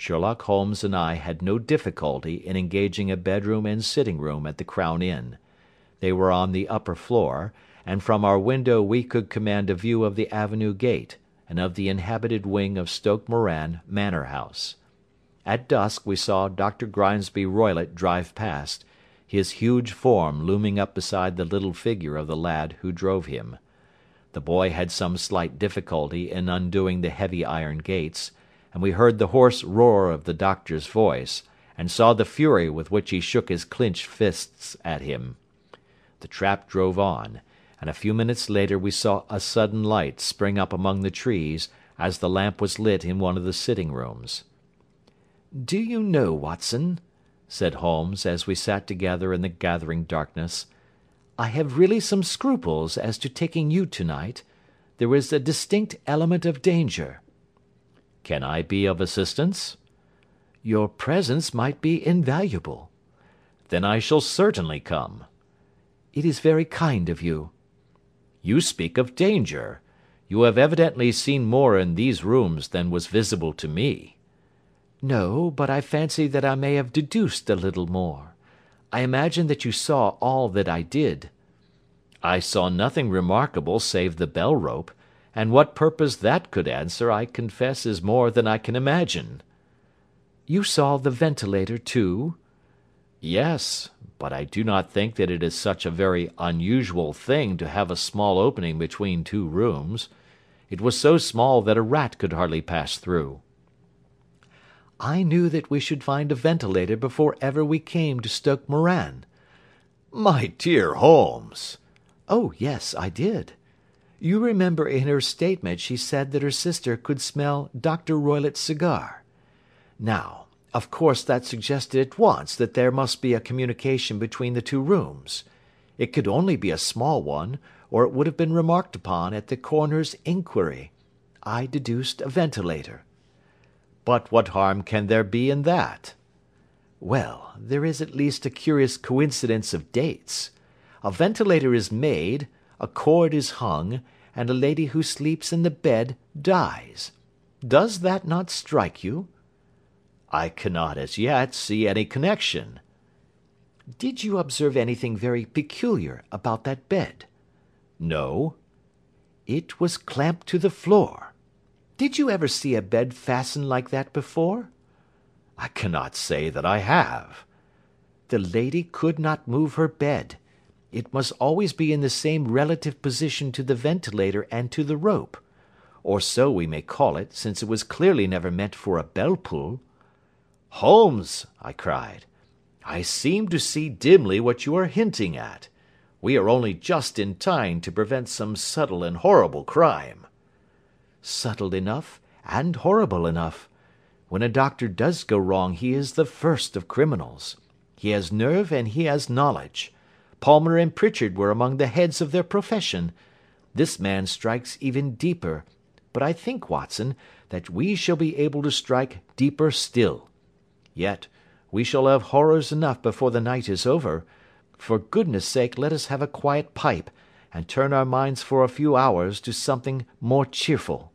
Sherlock Holmes and I had no difficulty in engaging a bedroom and sitting room at the Crown Inn. They were on the upper floor, and from our window we could command a view of the avenue gate, and of the inhabited wing of Stoke Moran manor house. At dusk we saw Dr. Grimesby Roylott drive past, his huge form looming up beside the little figure of the lad who drove him. The boy had some slight difficulty in undoing the heavy iron gates, and we heard the hoarse roar of the doctor's voice, and saw the fury with which he shook his clenched fists at him. The trap drove on, and a few minutes later we saw a sudden light spring up among the trees as the lamp was lit in one of the sitting rooms. "Do you know, Watson," said Holmes, as we sat together in the gathering darkness, "I have really some scruples as to taking you to night. There is a distinct element of danger. Can I be of assistance? Your presence might be invaluable. Then I shall certainly come. It is very kind of you. You speak of danger. You have evidently seen more in these rooms than was visible to me. No, but I fancy that I may have deduced a little more. I imagine that you saw all that I did. I saw nothing remarkable save the bell rope, and what purpose that could answer I confess is more than I can imagine." "You saw the ventilator too?" "Yes, but I do not think that it is such a very unusual thing to have a small opening between two rooms. It was so small that a rat could hardly pass through." "I knew that we should find a ventilator before ever we came to Stoke Moran." "My dear Holmes!" "Oh, yes, I did. You remember in her statement she said that her sister could smell Dr. Roylott's cigar. Now, of course that suggested at once that there must be a communication between the two rooms. It could only be a small one, or it would have been remarked upon at the coroner's inquiry. I deduced a ventilator." "But what harm can there be in that?" "Well, there is at least a curious coincidence of dates. A ventilator is made a cord is hung, and a lady who sleeps in the bed dies. Does that not strike you?" "I cannot as yet see any connection." "Did you observe anything very peculiar about that bed?" "No." "It was clamped to the floor. Did you ever see a bed fastened like that before?" "I cannot say that I have." "The lady could not move her bed. It must always be in the same relative position to the ventilator and to the rope. Or so we may call it, since it was clearly never meant for a bell pull." "Holmes," I cried, "I seem to see dimly what you are hinting at. We are only just in time to prevent some subtle and horrible crime." "Subtle enough, and horrible enough. When a doctor does go wrong he is the first of criminals. He has nerve and he has knowledge. Palmer and Pritchard were among the heads of their profession. This man strikes even deeper, but I think, Watson, that we shall be able to strike deeper still. Yet, we shall have horrors enough before the night is over. For goodness' sake let us have a quiet pipe, and turn our minds for a few hours to something more cheerful."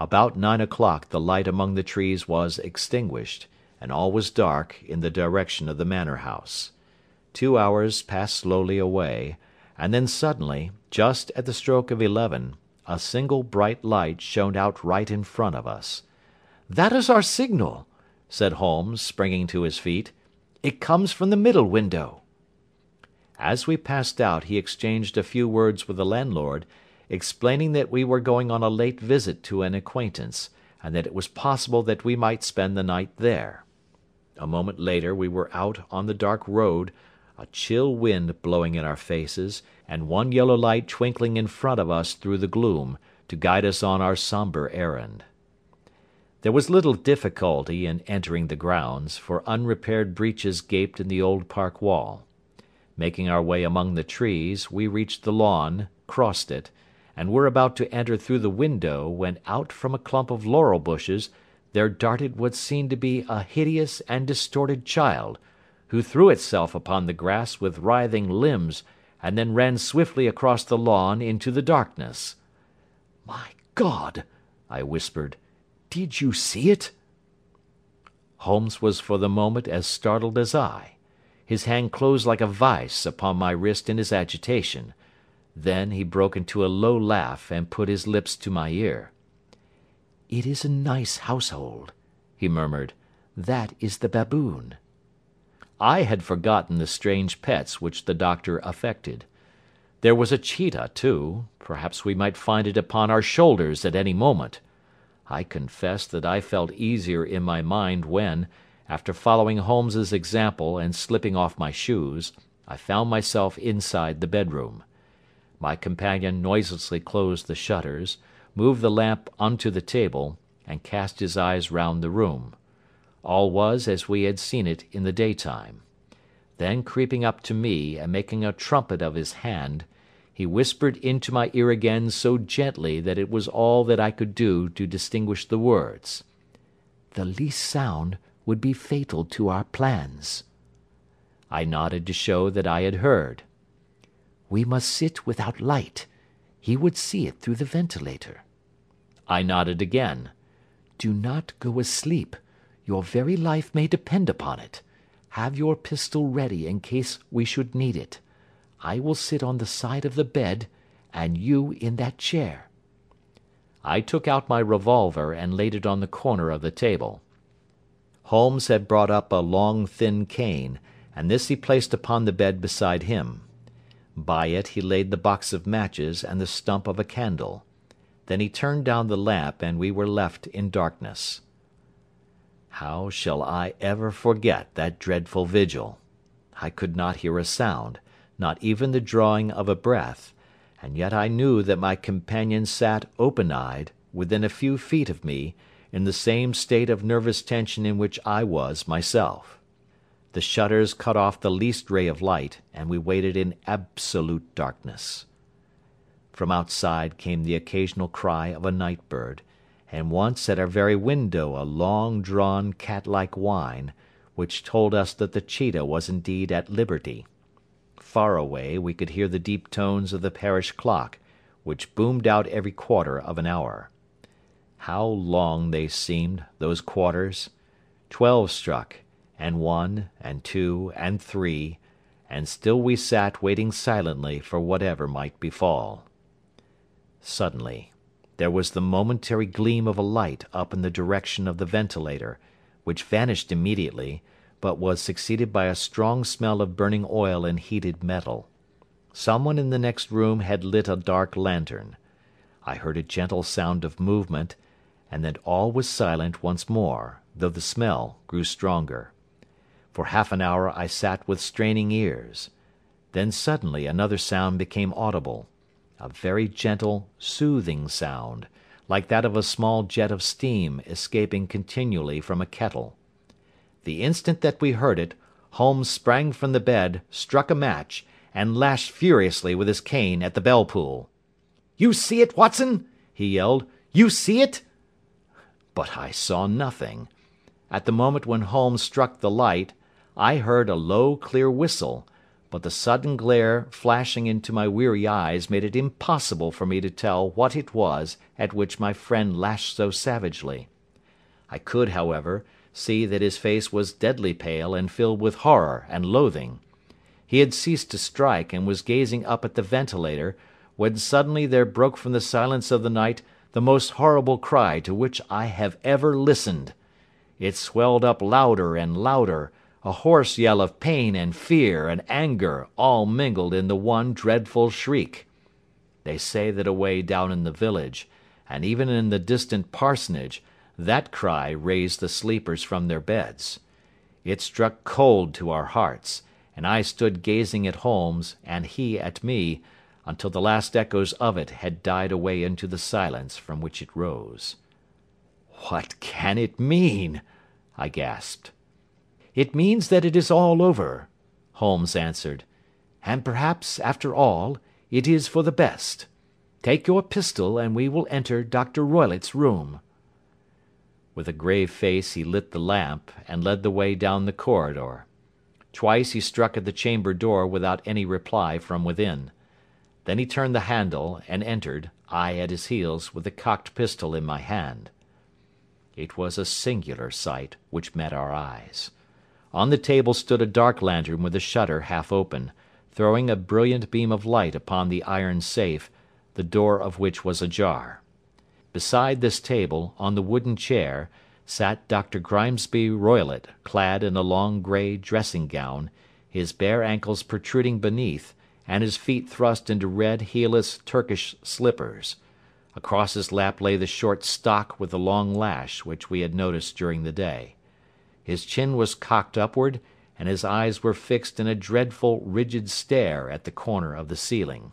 About nine o'clock the light among the trees was extinguished, and all was dark in the direction of the manor house. Two hours passed slowly away, and then suddenly, just at the stroke of eleven, a single bright light shone out right in front of us. "That is our signal," said Holmes, springing to his feet. "It comes from the middle window." As we passed out he exchanged a few words with the landlord, explaining that we were going on a late visit to an acquaintance, and that it was possible that we might spend the night there. A moment later we were out on the dark road a chill wind blowing in our faces, and one yellow light twinkling in front of us through the gloom, to guide us on our sombre errand. There was little difficulty in entering the grounds, for unrepaired breaches gaped in the old park wall. Making our way among the trees, we reached the lawn, crossed it, and were about to enter through the window when out from a clump of laurel bushes there darted what seemed to be a hideous and distorted child, who threw itself upon the grass with writhing limbs, and then ran swiftly across the lawn into the darkness. "My God!" I whispered. "Did you see it?" Holmes was for the moment as startled as I. His hand closed like a vice upon my wrist in his agitation. Then he broke into a low laugh and put his lips to my ear. "It is a nice household," he murmured. "That is the baboon." I had forgotten the strange pets which the doctor affected. There was a cheetah, too; perhaps we might find it upon our shoulders at any moment. I confess that I felt easier in my mind when, after following Holmes's example and slipping off my shoes, I found myself inside the bedroom. My companion noiselessly closed the shutters, moved the lamp onto the table, and cast his eyes round the room. All was as we had seen it in the daytime. Then creeping up to me and making a trumpet of his hand, he whispered into my ear again so gently that it was all that I could do to distinguish the words. "The least sound would be fatal to our plans." I nodded to show that I had heard. "We must sit without light. He would see it through the ventilator." I nodded again. "Do not go asleep. Your very life may depend upon it. Have your pistol ready in case we should need it. I will sit on the side of the bed, and you in that chair." I took out my revolver and laid it on the corner of the table. Holmes had brought up a long thin cane, and this he placed upon the bed beside him. By it he laid the box of matches and the stump of a candle. Then he turned down the lamp and we were left in darkness. How shall I ever forget that dreadful vigil? I could not hear a sound not even the drawing of a breath, and yet I knew that my companion sat open eyed, within a few feet of me, in the same state of nervous tension in which I was myself. The shutters cut off the least ray of light, and we waited in absolute darkness. From outside came the occasional cry of a night bird, and once at our very window a long drawn cat like whine, which told us that the cheetah was indeed at liberty. Far away we could hear the deep tones of the parish clock, which boomed out every quarter of an hour. How long they seemed, those quarters! Twelve struck, and one, and two, and three, and still we sat waiting silently for whatever might befall. Suddenly there was the momentary gleam of a light up in the direction of the ventilator, which vanished immediately, but was succeeded by a strong smell of burning oil and heated metal. Someone in the next room had lit a dark lantern. I heard a gentle sound of movement, and then all was silent once more, though the smell grew stronger. For half an hour I sat with straining ears. Then suddenly another sound became audible a very gentle, soothing sound, like that of a small jet of steam escaping continually from a kettle. The instant that we heard it, Holmes sprang from the bed, struck a match, and lashed furiously with his cane at the bell pull. "You see it, Watson?" he yelled. "You see it?" But I saw nothing. At the moment when Holmes struck the light, I heard a low, clear whistle, but the sudden glare flashing into my weary eyes made it impossible for me to tell what it was at which my friend lashed so savagely. I could, however see that his face was deadly pale and filled with horror and loathing. He had ceased to strike and was gazing up at the ventilator, when suddenly there broke from the silence of the night the most horrible cry to which I have ever listened. It swelled up louder and louder, a hoarse yell of pain and fear and anger all mingled in the one dreadful shriek. They say that away down in the village, and even in the distant parsonage, that cry raised the sleepers from their beds. It struck cold to our hearts, and I stood gazing at Holmes, and he at me, until the last echoes of it had died away into the silence from which it rose. "What can it mean?" I gasped. "It means that it is all over," Holmes answered. "And perhaps, after all, it is for the best. Take your pistol and we will enter Dr. Roylott's room. With a grave face he lit the lamp, and led the way down the corridor. Twice he struck at the chamber door without any reply from within. Then he turned the handle, and entered, I at his heels, with the cocked pistol in my hand. It was a singular sight which met our eyes. On the table stood a dark lantern with the shutter half open, throwing a brilliant beam of light upon the iron safe, the door of which was ajar. Beside this table, on the wooden chair, sat Dr. Grimesby Roylott clad in a long grey dressing gown, his bare ankles protruding beneath, and his feet thrust into red heelless Turkish slippers. Across his lap lay the short stock with the long lash which we had noticed during the day. His chin was cocked upward, and his eyes were fixed in a dreadful, rigid stare at the corner of the ceiling.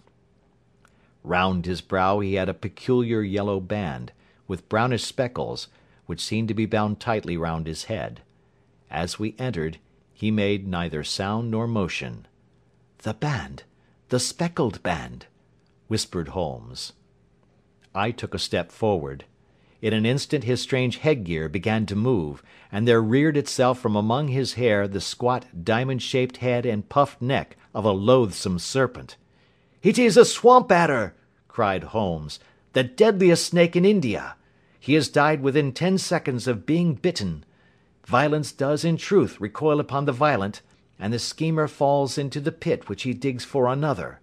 Round his brow he had a peculiar yellow band, with brownish speckles, which seemed to be bound tightly round his head. As we entered, he made neither sound nor motion. "The band! The speckled band!" whispered Holmes. I took a step forward. In an instant his strange headgear began to move, and there reared itself from among his hair the squat diamond shaped head and puffed neck of a loathsome serpent. "It is a swamp adder!" cried Holmes. "The deadliest snake in India. He has died within ten seconds of being bitten. Violence does in truth recoil upon the violent, and the schemer falls into the pit which he digs for another.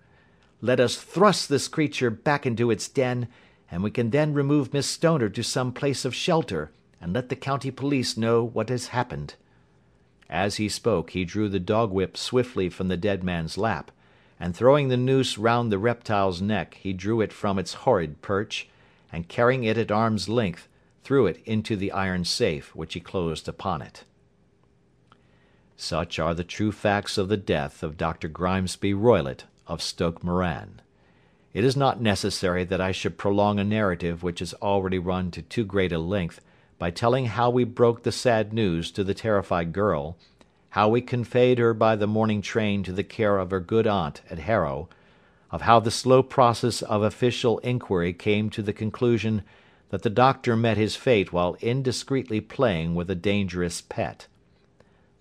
Let us thrust this creature back into its den, and we can then remove Miss Stoner to some place of shelter, and let the county police know what has happened." As he spoke he drew the dog whip swiftly from the dead man's lap, and throwing the noose round the reptile's neck he drew it from its horrid perch, and carrying it at arm's length, threw it into the iron safe, which he closed upon it. Such are the true facts of the death of Dr. Grimesby Roylott of Stoke Moran. It is not necessary that I should prolong a narrative which has already run to too great a length by telling how we broke the sad news to the terrified girl, how we conveyed her by the morning train to the care of her good aunt at Harrow, of how the slow process of official inquiry came to the conclusion that the doctor met his fate while indiscreetly playing with a dangerous pet.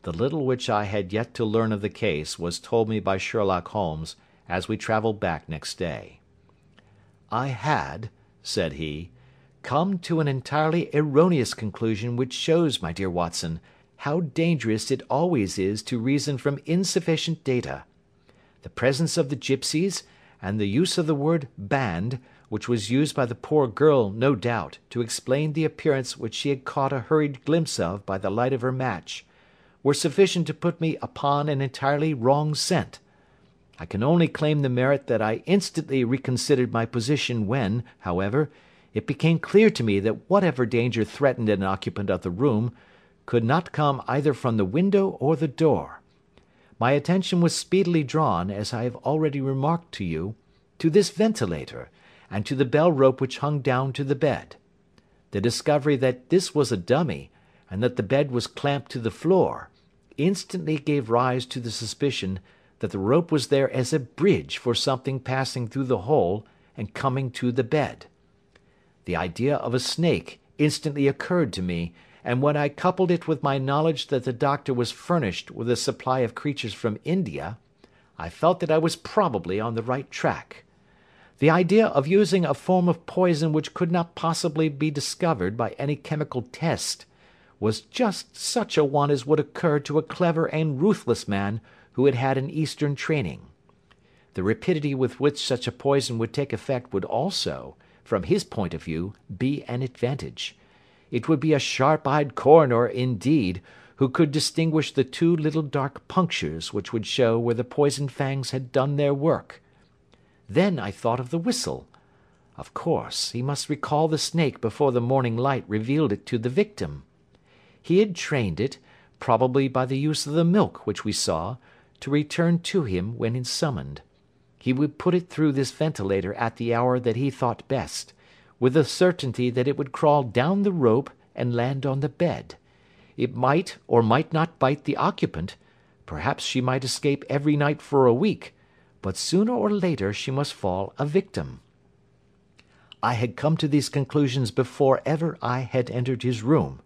The little which I had yet to learn of the case was told me by Sherlock Holmes as we travelled back next day. "I had," said he, "come to an entirely erroneous conclusion which shows, my dear Watson, how dangerous it always is to reason from insufficient data. The presence of the gipsies, and the use of the word band, which was used by the poor girl, no doubt, to explain the appearance which she had caught a hurried glimpse of by the light of her match, were sufficient to put me upon an entirely wrong scent. I can only claim the merit that I instantly reconsidered my position when, however, it became clear to me that whatever danger threatened an occupant of the room could not come either from the window or the door. My attention was speedily drawn, as I have already remarked to you, to this ventilator, and to the bell rope which hung down to the bed. The discovery that this was a dummy, and that the bed was clamped to the floor, instantly gave rise to the suspicion that the rope was there as a bridge for something passing through the hole and coming to the bed. The idea of a snake instantly occurred to me, and when I coupled it with my knowledge that the doctor was furnished with a supply of creatures from India, I felt that I was probably on the right track. The idea of using a form of poison which could not possibly be discovered by any chemical test was just such a one as would occur to a clever and ruthless man who had had an Eastern training. The rapidity with which such a poison would take effect would also, from his point of view, be an advantage. It would be a sharp eyed coroner, indeed, who could distinguish the two little dark punctures which would show where the poisoned fangs had done their work. Then I thought of the whistle. Of course, he must recall the snake before the morning light revealed it to the victim. He had trained it, probably by the use of the milk which we saw, to return to him when summoned. He would put it through this ventilator at the hour that he thought best, with the certainty that it would crawl down the rope and land on the bed. It might or might not bite the occupant, perhaps she might escape every night for a week, but sooner or later she must fall a victim. I had come to these conclusions before ever I had entered his room.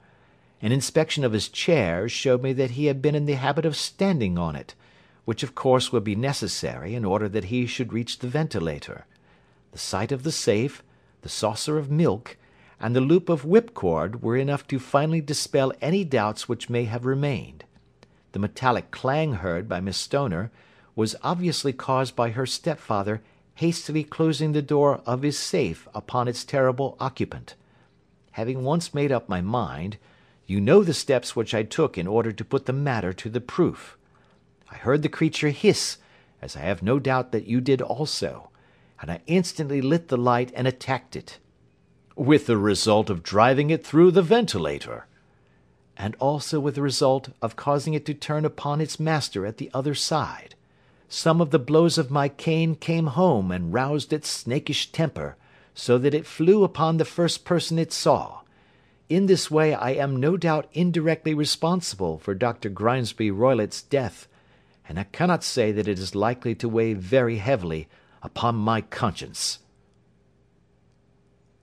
An inspection of his chair showed me that he had been in the habit of standing on it, which of course would be necessary in order that he should reach the ventilator. The sight of the safe, the saucer of milk, and the loop of whipcord were enough to finally dispel any doubts which may have remained. The metallic clang heard by Miss Stoner was obviously caused by her stepfather hastily closing the door of his safe upon its terrible occupant. Having once made up my mind, you know the steps which I took in order to put the matter to the proof. I heard the creature hiss, as I have no doubt that you did also, and I instantly lit the light and attacked it. With the result of driving it through the ventilator. And also with the result of causing it to turn upon its master at the other side. Some of the blows of my cane came home and roused its snakish temper, so that it flew upon the first person it saw. In this way I am no doubt indirectly responsible for Dr. Grimesby Roylott's death, and I cannot say that it is likely to weigh very heavily upon my conscience.